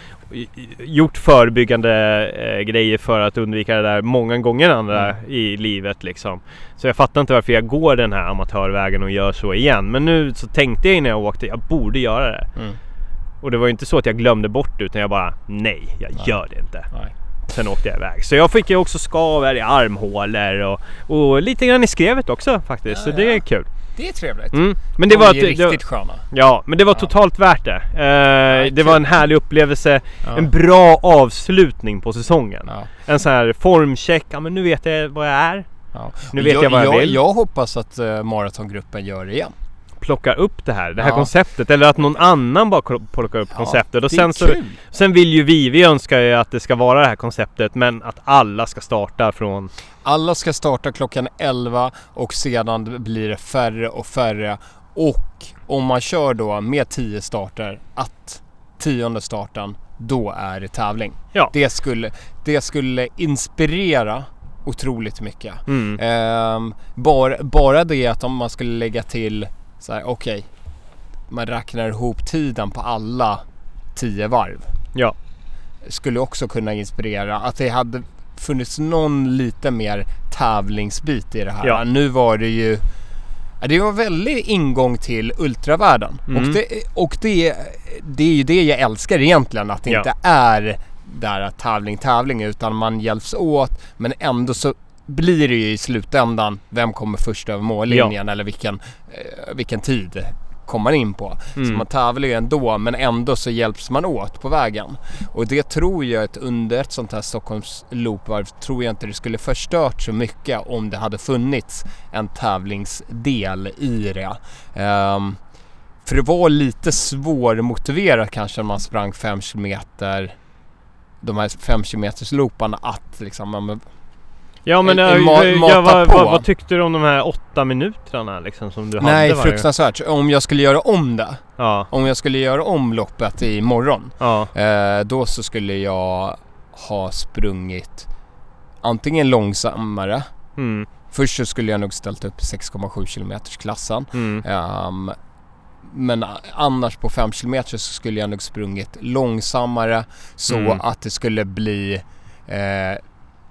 gjort förebyggande eh, grejer för att undvika det där många gånger andra Mm. i livet liksom. Så jag fattar inte varför jag går den här amatörvägen och gör så igen. Men nu så tänkte jag innan jag åkte, jag borde göra det. Mm. Och det var ju inte så att jag glömde bort det utan jag bara, nej, jag Nej. gör det inte. Nej. sen åkte jag iväg. Så jag fick ju också skaver i armhålor och, och lite grann i skrevet också faktiskt. Ja, så det är ja. kul. Det är trevligt. Mm. Men det De var, är ett- det, riktigt sköna. ja, men det var Ja. totalt värt det. Eh, det kul. var en härlig upplevelse. Ja. En bra avslutning på säsongen. Ja. En sån här formcheck. Ja men nu vet jag vad jag är. Ja. Nu vet jag vad jag vill. Jag hoppas att uh, maratongruppen gör det igen. Plocka upp det här, det här Ja. konceptet. Eller att någon annan bara plockar upp Ja, konceptet. Och sen så kul. Sen vill ju vi, vi önskar ju att det ska vara det här konceptet men att alla ska starta från... Alla ska starta klockan 11 och sedan blir det färre och färre. Och om man kör då med 10 starter, att tionde starten, då är det tävling. Ja. Det, skulle, det skulle inspirera otroligt mycket. Mm. Ehm, bara, bara det att om man skulle lägga till så här, okej, man räknar ihop tiden på alla 10 varv. Ja. Skulle också kunna inspirera att det hade funnits någon lite mer tävlingsbit i det här. Ja. Nu var det ju det var en väldig ingång till ultravärlden. Mm. Och, det, och det, det är ju det jag älskar egentligen. Att det Ja. inte är där att tävling, tävling utan man hjälps åt. Men ändå så blir det ju i slutändan vem kommer först över mållinjen eller vilken, eh, vilken tid kommer man in på. Så Mm. man tävlar ju ändå men ändå så hjälps man åt på vägen. Och det tror jag att under ett sånt här Stockholms loopvarv tror jag inte det skulle förstört så mycket om det hade funnits en tävlingsdel i det. Ehm, för det var lite svårmotiverat kanske när man sprang 5 kilometer de här 5 kilometers looparna att liksom, ja, men äh, ma- ja, vad, vad, vad tyckte du om de här åtta minuterna liksom som du nej hade varje- fruktansvärt. Om jag skulle göra om det, Ja, om jag skulle göra om loppet imorgon ja, Eh, då så skulle jag ha sprungit antingen långsammare. mm, Först så skulle jag nog ställt upp 6,7 km klassen. mm, Ehm, men annars på 5 km så skulle jag nog sprungit långsammare så Mm. att det skulle bli eh,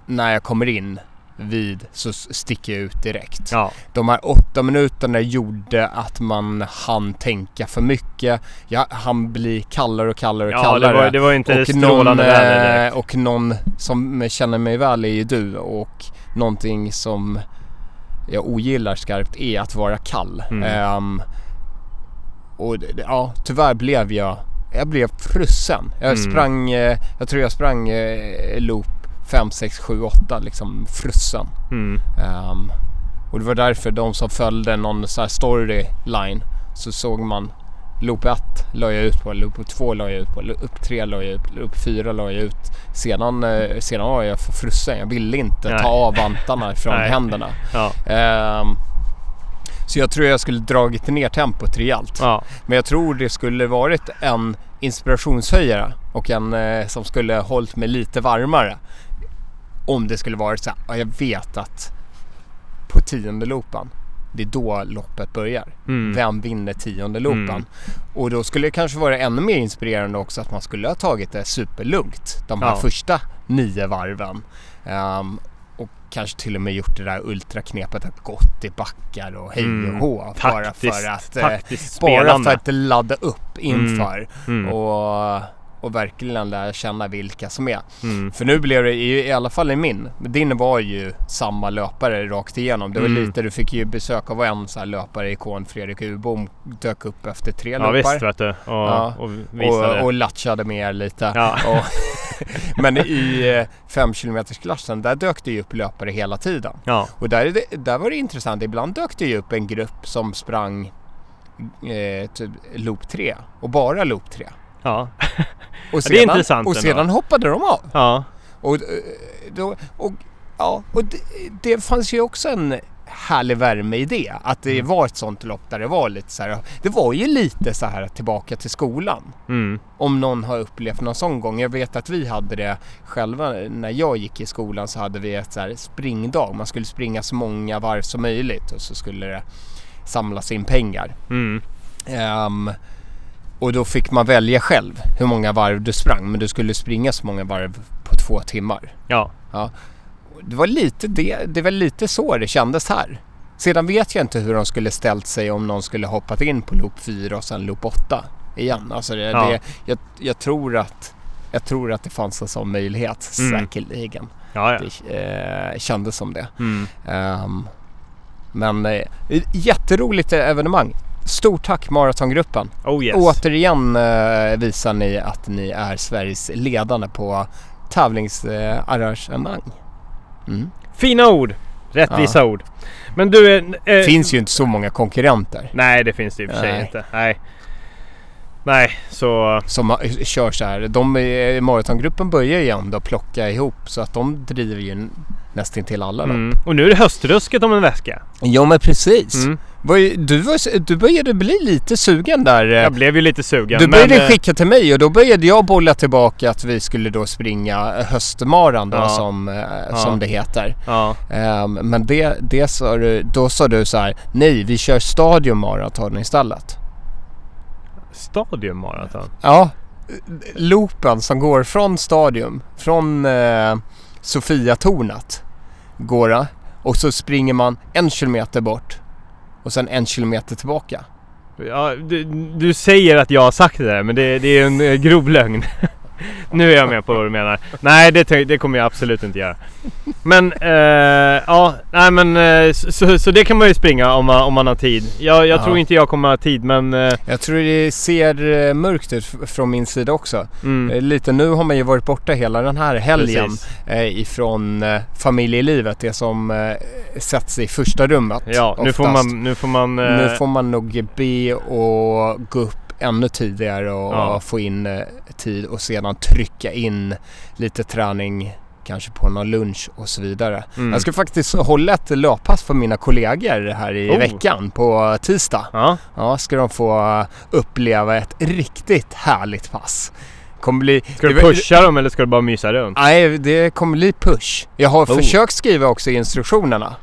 när jag kommer in vid så sticker jag ut direkt. ja, De här åtta minuterna gjorde att man hann tänka för mycket. Jag hann bli kallare och kallare och ja kallare. det var, det var inte och, någon, eh, direkt. och någon som känner mig väl är ju du och någonting som jag ogillar skarpt är att vara kall. Mm. Ehm, och ja, tyvärr blev jag, jag blev frusen. Jag Mm. sprang, eh, jag tror jag sprang eh, loop 5, 6, 7, 8 liksom frusen. Mm, Ehm, och det var därför de som följde någon så här storyline så såg man Loop 1 la jag ut på, Loop 2 la jag ut på, Loop 3 la jag ut, Loop 4 la jag ut. Sedan, eh, sedan var jag för frusen. Jag ville inte Nej. ta av vantarna från Nej. händerna. ja, Ehm, så jag tror jag skulle dragit ner tempot rejält. ja, Men jag tror det skulle varit en inspirationshöjare och en eh, som skulle hållit mig lite varmare. Om det skulle varit så här, ja, jag vet att på tionde loopen, det är då loppet börjar. mm, Vem vinner tionde loopen? Mm. Och då skulle det kanske vara ännu mer inspirerande också att man skulle ha tagit det superlugnt de här Ja. första nio varven. Ehm, och kanske till och med gjort det där ultraknepet att gått i backar och hej Mm. och hå. Bara taktiskt, för att, eh, bara för att ladda upp inför mm, och, och verkligen lära känna vilka som är. mm, För nu blev det i, i alla fall i min. Din var ju samma löpare rakt igenom. Det var Mm. lite, du fick ju besök av en så här löpare ikon, Fredrik Ubom, dök upp efter tre ja loppar. visst vet du. Och, Ja. och visade. och, och latchade med er lite. Ja. Och, men i 5 km klassen där dök det ju upp löpare hela tiden. ja, Och där, där var det intressant. Ibland dök det ju upp en grupp som sprang eh, typ loop 3 och bara loop 3. ja, Och det är intressant Och ändå. sedan hoppade de av. ja, Och, eh, då, och, ja, och det, det fanns ju också en härlig värme i det. Att det Mm. var ett sånt lopp där det var lite så här. Det var ju lite så här tillbaka till skolan. mm, Om någon har upplevt någon sån gång. Jag vet att vi hade det själva när jag gick i skolan så hade vi ett så här springdag. Man skulle springa så många varv som möjligt och så skulle det samlas in pengar. mm, Ehm, och då fick man välja själv hur många varv du sprang. Men du skulle springa så många varv på två timmar. ja, Det var lite det, det var lite så det kändes här. Sedan vet jag inte hur de skulle ställt sig om någon skulle hoppat in på loop 4 och sen loop 8 igen. Alltså det, Ja. det, jag, jag tror att jag tror att det fanns en sån möjlighet, Mm. säkerligen. Ja, ja. Det eh, kändes som det. Mm. Ehm, men eh, jätteroligt evenemang. Stort tack Maratongruppen. Oh yes. Återigen eh, visar ni att ni är Sveriges ledande på tävlingsarrangemang. Mm. Fina ord. Rättvisa ord. Men du... Eh, Det eh, finns ju inte så många konkurrenter Nej, det finns det i och för sig Nej. inte. Nej. Nej, så... som kör så här. De, eh, Maratongruppen börjar ju ändå plocka ihop så att de driver ju nästan till alla. Mm. Och nu är det höstrusket om en vecka. Ja men precis. Mm. Du, var, du började bli lite sugen där. eh, Jag blev ju lite sugen. Du började men, eh, skicka till mig och då började jag bolla tillbaka att vi skulle då springa höstmaran då Ja. som, eh, som det heter. Ja. Ehm, men det, det sa du, då sa du så här, nej vi kör Stadium Marathon istället. Stadium maraton. Ja, loopen som går från Stadium, från eh, Sofiatornet går och så springer man en kilometer bort och sen en kilometer tillbaka. Ja, du, du säger att jag har sagt det där men det, det är en eh, grov lögn. nu är jag med på vad du menar. Nej det, det kommer jag absolut inte göra. Men eh, ja, nej men eh, så, så det kan man ju springa om man, om man har tid. Jag, jag Ja. tror inte jag kommer ha tid men... Eh, Jag tror det ser eh, mörkt ut från min sida också. mm, Eh, Lite nu har man ju varit borta hela den här helgen eh, ifrån familjelivet, det som sätts i första rummet. Ja, nu får oftast. man... Nu får man Nu får man nog be och gå upp ännu tidigare och Ja. få in eh, tid och sedan trycka in lite träning kanske på någon lunch och så vidare. mm. Jag ska faktiskt hålla ett löppass för mina kollegor här i Oh. veckan på tisdag. Ja, Ja, ska de få uppleva ett riktigt härligt pass. Kommer bli... ska du pusha dem eller ska du bara mysa runt? Nej, det kommer bli push. Jag har Oh. försökt skriva också i instruktionerna.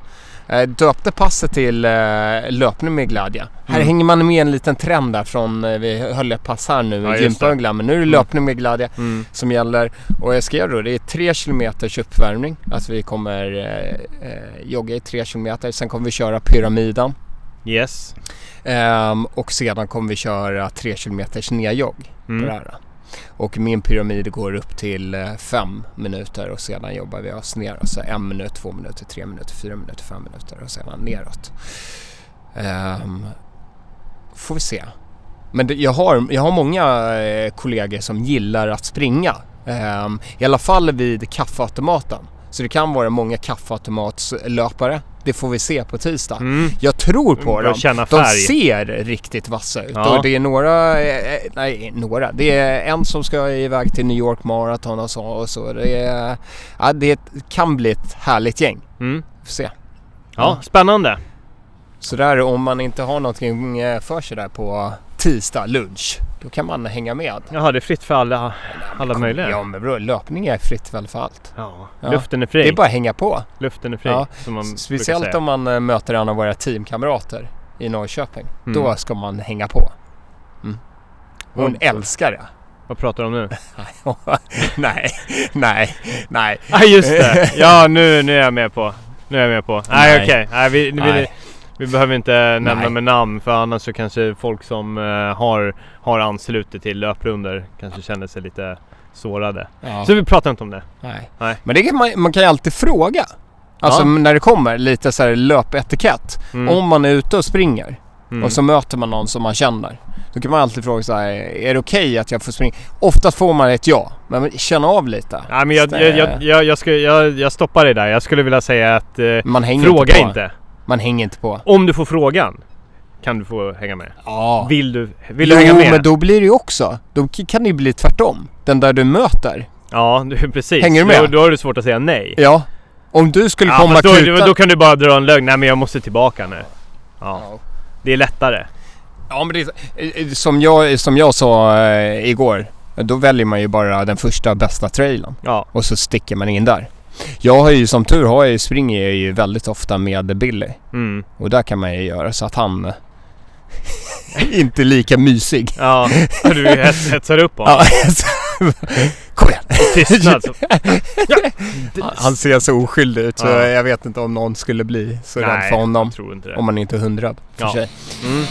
Eh, Döpte passet till eh, löpning med glädje. Här Mm. hänger man med en liten trend där från, eh, vi höll ett pass här nu Ja, i gympaöglan, men nu är det löpning med glädje Mm. som gäller. Och jag skrev då, det är tre kilometers uppvärmning. Alltså vi kommer eh, jogga i tre kilometer. Sen kommer vi köra pyramiden. Yes. Ehm, och sedan kommer vi köra tre kilometers nedjogg på det Mm. här. Och min pyramid går upp till eh, fem minuter och sedan jobbar vi oss ner. Alltså en minut, två minuter, tre minuter, fyra minuter, fem minuter och sedan neråt. Um, får vi se. Men det, jag, har, jag har många eh, kollegor som gillar att springa. Um, I alla fall vid kaffeautomaten. Så det kan vara många kaffeautomatslöpare. Det får vi se på tisdag. Mm. Jag tror på Börjar dem. De ser riktigt vassa ut Ja. och det är några, eh, nej några, det är en som ska iväg till New York Marathon och så. Och så. Det, är, ja, det kan bli ett härligt gäng. Mm. Får se. Ja, spännande. Så där om man inte har någonting eh, för sig där på tisdag lunch, då kan man hänga med. Jaha, det är fritt för alla, alla möjliga. Ja men bro, löpning är fritt väl för allt. Ja. Ja. Luften är fri. Det är bara att hänga på. Luften är fri. Ja, Som man Speciellt om man eh, möter en av våra teamkamrater i Norrköping. Mm. Då ska man hänga på. Mm. Hon Ja. älskar det. Vad pratar du om nu? nej, nej, nej. Ja just det! Ja nu, nu är jag med på. Nu är jag med på. Nej okej, nej, vi, vi, Nej. Vi behöver inte nämna Nej. med namn för annars så kanske folk som eh, har, har anslutit till löprunder kanske känner sig lite sårade. Ja, Så vi pratar inte om det. nej. Nej. Men det kan man, man kan ju alltid fråga. Alltså Ja. när det kommer lite så här löpetikett. Mm. Om man är ute och springer Mm. och så möter man någon som man känner. Då kan man alltid fråga så här, är det okej att jag får springa? Oftast får man ett ja, men känna av lite. Nej men jag, jag, jag, jag, jag, ska, jag, jag stoppar dig där. Jag skulle vilja säga att eh, Man hänger fråga inte, på. inte. Man hänger inte på. Om du får frågan kan du få hänga med. Ja. Vill du, vill jo, du hänga med? men då blir det ju också. Då kan det ju bli tvärtom. Den där du möter. Ja, du, precis. Hänger du med? Då, då har du svårt att säga nej. Ja. Om du skulle Ja, komma då, kutan... då kan du bara dra en lögn. Nej men jag måste tillbaka nu. Ja, Ja. det är lättare. Ja men det är, eh, som, jag, som jag sa eh, igår. Då väljer man ju bara den första bästa trailen. Ja. Och så sticker man in där. Jag har ju som tur har jag ju, springer jag ju väldigt ofta med Billy. Mm. Och där kan man ju göra så att han inte lika mysig. Ja, du hets, hetsar upp honom. Ja, Kom igen! Tystnad. Så. Han ser så oskyldig ut så Ja. jag vet inte om någon skulle bli så rädd för honom. jag tror inte det. Om man inte är hundrädd för Ja. sig. Mm.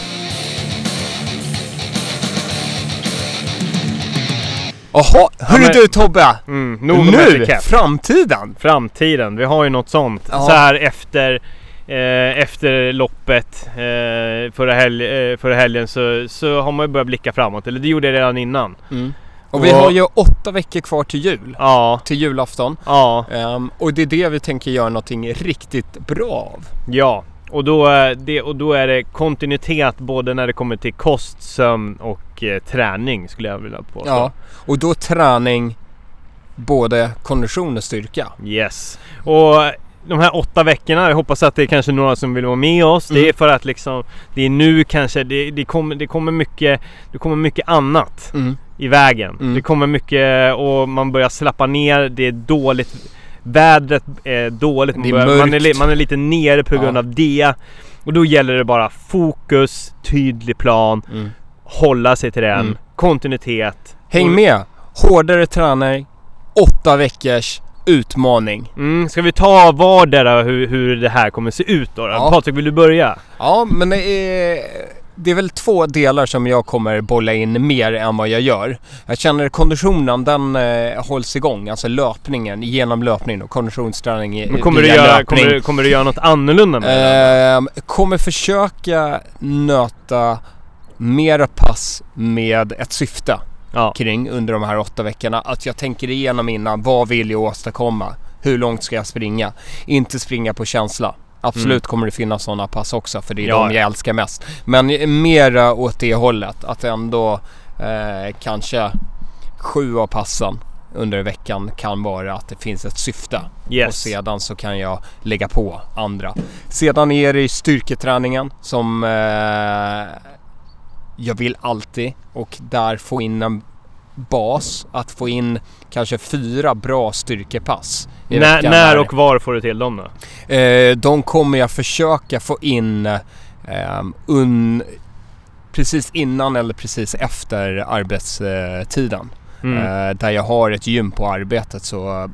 Jaha, hörru men- du Tobbe! Mm, nog nu, framtiden! Framtiden, vi har ju något sånt. Ja. Så här efter, eh, efter loppet eh, förra, helg, eh, förra helgen så, så har man ju börjat blicka framåt. Eller det gjorde jag redan innan. Och vi Och- har ju åtta veckor kvar till jul. Ja, Till julafton. ja, Ehm, och det är det vi tänker göra någonting riktigt bra av. ja. Och då, är det, och då är det kontinuitet både när det kommer till kost, sömn och eh, träning skulle jag vilja påstå. Ja. Och då träning, både kondition och styrka. Yes. Och de här åtta veckorna, jag hoppas att det är kanske några som vill vara med oss. Det är Mm. för att liksom, det är nu kanske, det, det, kommer, det kommer mycket, det kommer mycket annat i vägen. Mm. Det kommer mycket och man börjar slappa ner, det är dåligt. Vädret är dåligt, Det är man, man, är, man är lite nere på grund Ja. av det. Och då gäller det bara fokus, tydlig plan, Mm. hålla sig till den, Mm. kontinuitet. Häng med! Hårdare träning, åtta veckors utmaning. Mm, ska vi ta vardera hur, hur det här kommer se ut då? Ja. Patrik, vill du börja? Ja, men det är, det är väl två delar som jag kommer bolla in mer än vad jag gör. Jag känner konditionen, den eh, hålls igång. Alltså löpningen, genom löpning och konditionsträning i- Men kommer, du göra, löpning. kommer, du, kommer du göra något annorlunda med det? Ehm, kommer försöka nöta mera pass med ett syfte Ja. kring under de här åtta veckorna. Att jag tänker igenom innan, vad vill jag åstadkomma? Hur långt ska jag springa? Inte springa på känsla. Absolut kommer det finnas sådana pass också för det är Mm. Ja, de ja. jag älskar mest. Men mera åt det hållet. Att ändå eh, kanske sju av passen under veckan kan vara att det finns ett syfte. Och Yes. sedan så kan jag lägga på andra. Sedan är det styrketräningen som eh, jag vill alltid och där få in en bas. Att få in kanske fyra bra styrkepass. När, när och var får du till dem då? Eh, de kommer jag försöka få in eh, un, precis innan eller precis efter arbetstiden. Mm. Eh, där jag har ett gym på arbetet så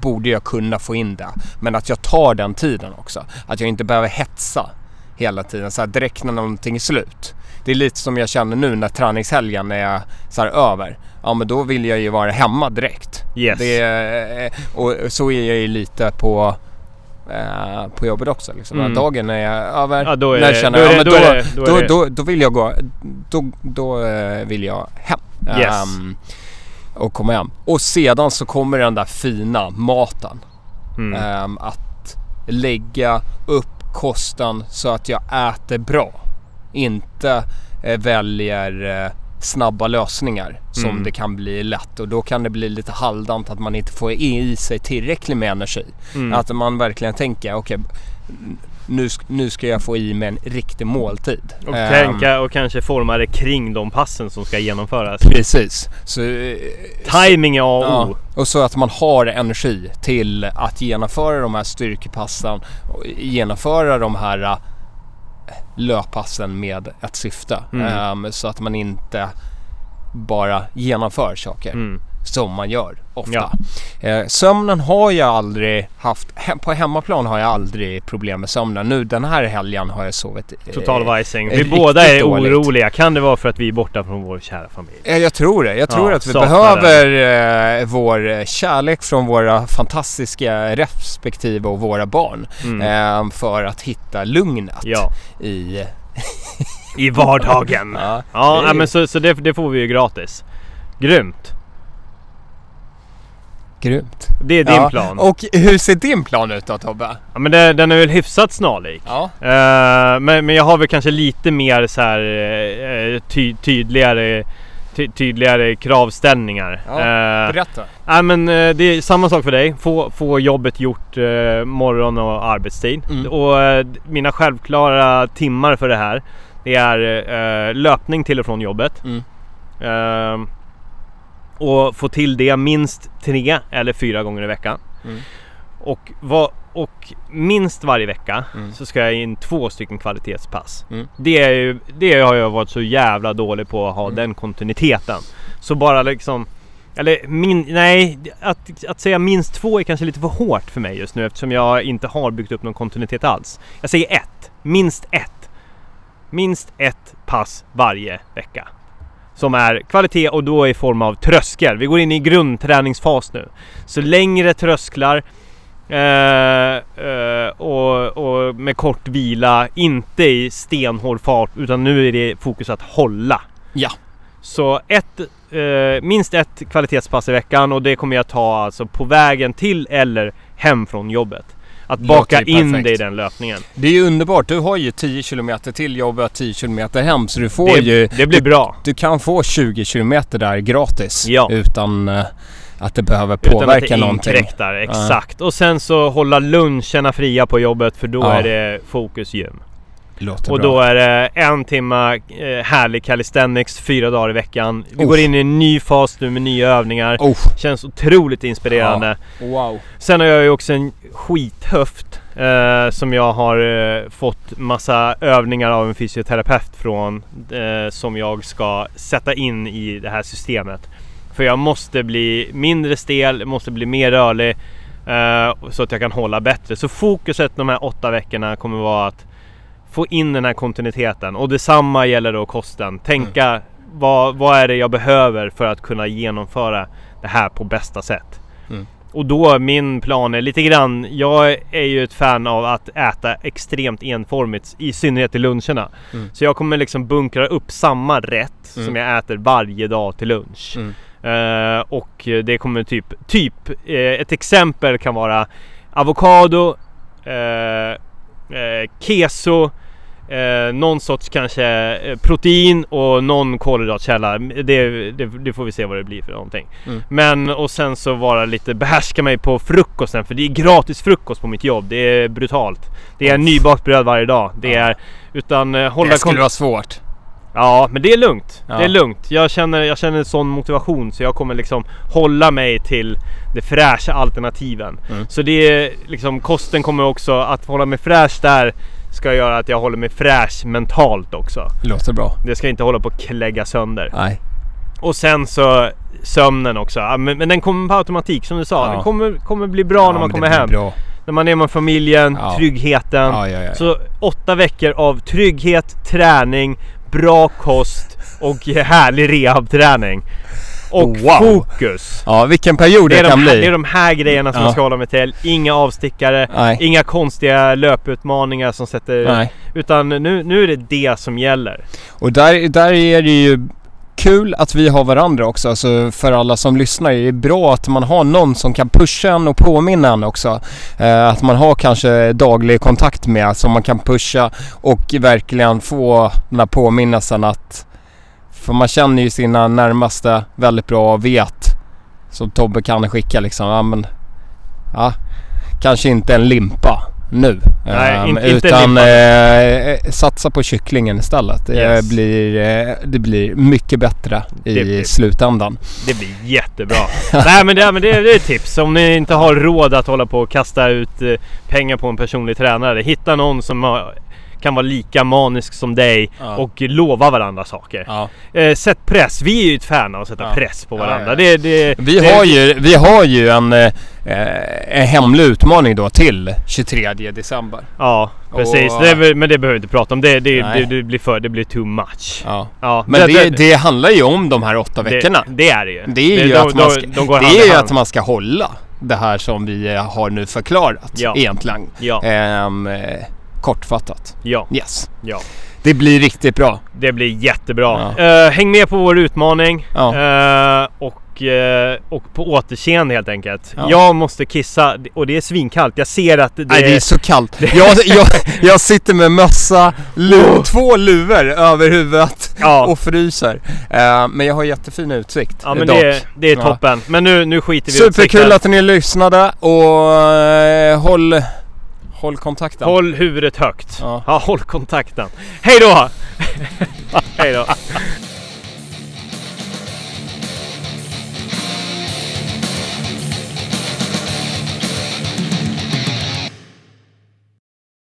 borde jag kunna få in det. Men att jag tar den tiden också. Att jag inte behöver hetsa hela tiden så direkt när någonting är slut. Det är lite som jag känner nu när träningshelgen är så över. Ja men då vill jag ju vara hemma direkt. Yes. Det är, och så är jag ju lite på eh, på jobbet också. Liksom. Mm. Dagen är över. Ja, då är när jag känner, det- då då, är då då, då, då vill jag gå. Då, då eh, vill jag hem. Yes. Ehm, och komma hem. Och sedan så kommer den där fina maten. Mm. Ehm, att lägga upp kosten så att jag äter bra. Inte eh, väljer eh, snabba lösningar som Mm. det kan bli lätt och då kan det bli lite halvdant att man inte får i sig tillräckligt med energi. Mm. Att man verkligen tänker okej nu, sk- nu ska jag få i mig en riktig måltid. Och Ehm, tänka och kanske forma det kring de passen som ska genomföras. Precis. Så, eh, Timing är A och Ja, O. och så att man har energi till att genomföra de här styrkepassen genomföra de här löppassen med ett syfte. Mm. Ehm, så att man inte bara genomför saker Mm. Som man gör ofta. Ja. Eh, sömnen har jag aldrig haft, på hemmaplan har jag aldrig problem med sömnen. Nu den här helgen har jag sovit eh, Total vajsing. Vi riktigt båda är dåligt. oroliga. Kan det vara för att vi är borta från vår kära familj? Eh, Jag tror det. Jag tror Ja, att vi behöver eh, vår eh, kärlek från våra fantastiska respektive och våra barn Mm. eh, för att hitta lugnet Ja, i... i vardagen. Ja, Ja, men så, så det, det får vi ju gratis. Grymt. Grymt. Det är din ja. plan. Och hur ser din plan ut då Tobbe? Ja, men det, den är väl hyfsat snarlik. Ja. Eh, men, men jag har väl kanske lite mer så här eh, ty, tydligare, ty, tydligare kravställningar. Ja, Eh, Berätta. Nej men eh, det är samma sak för dig. Få, få jobbet gjort eh, morgon och arbetstid. Mm. Och eh, mina självklara timmar för det här. Det är eh, löpning till och från jobbet. Mm. Och få till det minst tre eller fyra gånger i veckan. Mm. Och, vad, och minst varje vecka Mm. så ska jag in två stycken kvalitetspass. Mm. Det, är ju, det har jag varit så jävla dålig på att ha Mm. den kontinuiteten. Så bara liksom eller min, nej, att, att säga minst två är kanske lite för hårt för mig just nu eftersom jag inte har byggt upp någon kontinuitet alls. Jag säger ett, minst ett. Minst ett pass varje vecka. Som är kvalitet och då i form av tröskel. Vi går in i grundträningsfas nu. Så längre trösklar eh, eh, och, och, med kort vila, inte i stenhård fart utan nu är det fokus att hålla. Ja. Så ett, eh, minst ett kvalitetspass i veckan och det kommer jag ta alltså på vägen till eller hem från jobbet. Att baka in det i den löpningen. Det är ju underbart. Du har ju 10 km till jobbet, 10 km hem. Så du får det, ju... Det blir bra. Du kan få 20 km där gratis. Ja. Utan uh, att det behöver påverka Utan att det någonting. inkräktar, exakt. Uh. Och sen så hålla luncherna fria på jobbet för då Ja. är det fokus gym. Låter Och bra. då är det en timma eh, härlig calisthenics fyra dagar i veckan. Vi Uff. går in i en ny fas nu med nya övningar. Oh, Känns otroligt inspirerande. wow. Sen har jag ju också en skithöft eh, som jag har eh, fått massa övningar av en fysioterapeut från eh, som jag ska sätta in i det här systemet. För jag måste bli mindre stel, måste bli mer rörlig eh, så att jag kan hålla bättre. Så fokuset de här åtta veckorna kommer vara att få in den här kontinuiteten och detsamma gäller då kosten. Tänka vad, vad är det jag behöver för att kunna genomföra det här på bästa sätt. Mm. Och då min plan är lite grann, jag är ju ett fan av att äta extremt enformigt, i synnerhet i luncherna. Mm. Så jag kommer liksom bunkra upp samma rätt Mm. som jag äter varje dag till lunch. Mm. Eh, och det kommer typ, typ eh, ett exempel kan vara avokado, eh, eh, keso, eh, någon sorts kanske eh, protein och någon kolhydratkälla. Det, det, det får vi se vad det blir för någonting. Mm. Men och sen så vara lite behärska mig på frukosten för det är gratis frukost på mitt jobb. Det är brutalt. Det är nybakt bröd varje dag. Det är utan eh, hålla Det skulle vara svårt. Ja, men det är lugnt. Ja. Det är lugnt. Jag känner, jag känner en sån motivation så jag kommer liksom hålla mig till de fräscha alternativen. Mm. Så det är liksom kosten kommer också att hålla mig fräsch där ska göra att jag håller mig fräsch mentalt också. Låter bra. Det ska inte hålla på att klägga sönder. Nej. Och sen så sömnen också. Ja, Men, men den kommer på automatik som du sa. Ja. Den kommer, kommer bli bra när man kommer hem. Bra. När man är med familjen, Ja. tryggheten. Ja, ja, ja. Så åtta veckor av trygghet, träning, bra kost och härlig rehabträning. Och Wow. fokus. ja, vilken period Det det, de kan här, bli. det är de här grejerna som Ja. jag ska hålla mig till. Inga avstickare, Nej. inga konstiga löputmaningar som sätter... Nej. Utan nu, nu är det det som gäller. Och där, där är det ju kul att vi har varandra också. Alltså för alla som lyssnar. Det är bra att man har någon som kan pusha en och påminna en också. Eh, att man har kanske daglig kontakt med som man kan pusha och verkligen få den här påminnelsen att för man känner ju sina närmaste väldigt bra och vet som Tobbe kan skicka liksom. Ja, men, ja, kanske inte en limpa nu. Nej, in- inte utan limpa. eh, satsa på kycklingen istället. Det, Yes. blir, eh, det blir mycket bättre i Det blir- slutändan. Det blir jättebra. Nej men, det, men det, det är ett tips. Om ni inte har råd att hålla på och kasta ut eh, pengar på en personlig tränare. Hitta någon som har, kan vara lika manisk som dig Ja. och lova varandra saker. Ja. Eh, sätt press. Vi är ju ett fan av att sätta Ja. press på varandra. Det, det, Vi, det, har ju, vi har ju en, eh, en hemlig utmaning då till 23 december. Ja precis. Och- Det men det behöver vi inte prata om. Det, det, det, det blir för, det blir too much. Ja. Ja, Men det, handlar ju om de här åtta veckorna. Det, är det ju. Det är ju, de, att, man de- ska, de går det är ju att man ska hålla det här som vi eh, har nu förklarat Ja. egentligen. Ja, Ehm, eh, kortfattat. ja, Yes. ja. Det blir riktigt bra. Det blir jättebra. Ja. Eh, häng med på vår utmaning. Ja. Eh, och, eh, och på återseende helt enkelt. Ja. Jag måste kissa och det är svinkallt. Jag ser att det, Nej, det är så kallt. Jag, jag, jag sitter med mössa, lu, två luvor över huvudet Ja. och fryser. Eh, men jag har jättefin utsikt Ja men det, är- det är toppen. Men nu, nu skiter vi i Superkul att ni lyssnade och eh, håll, håll kontakten. Håll huvudet högt. Ja. Ja, håll kontakten. Hej då! Hej då!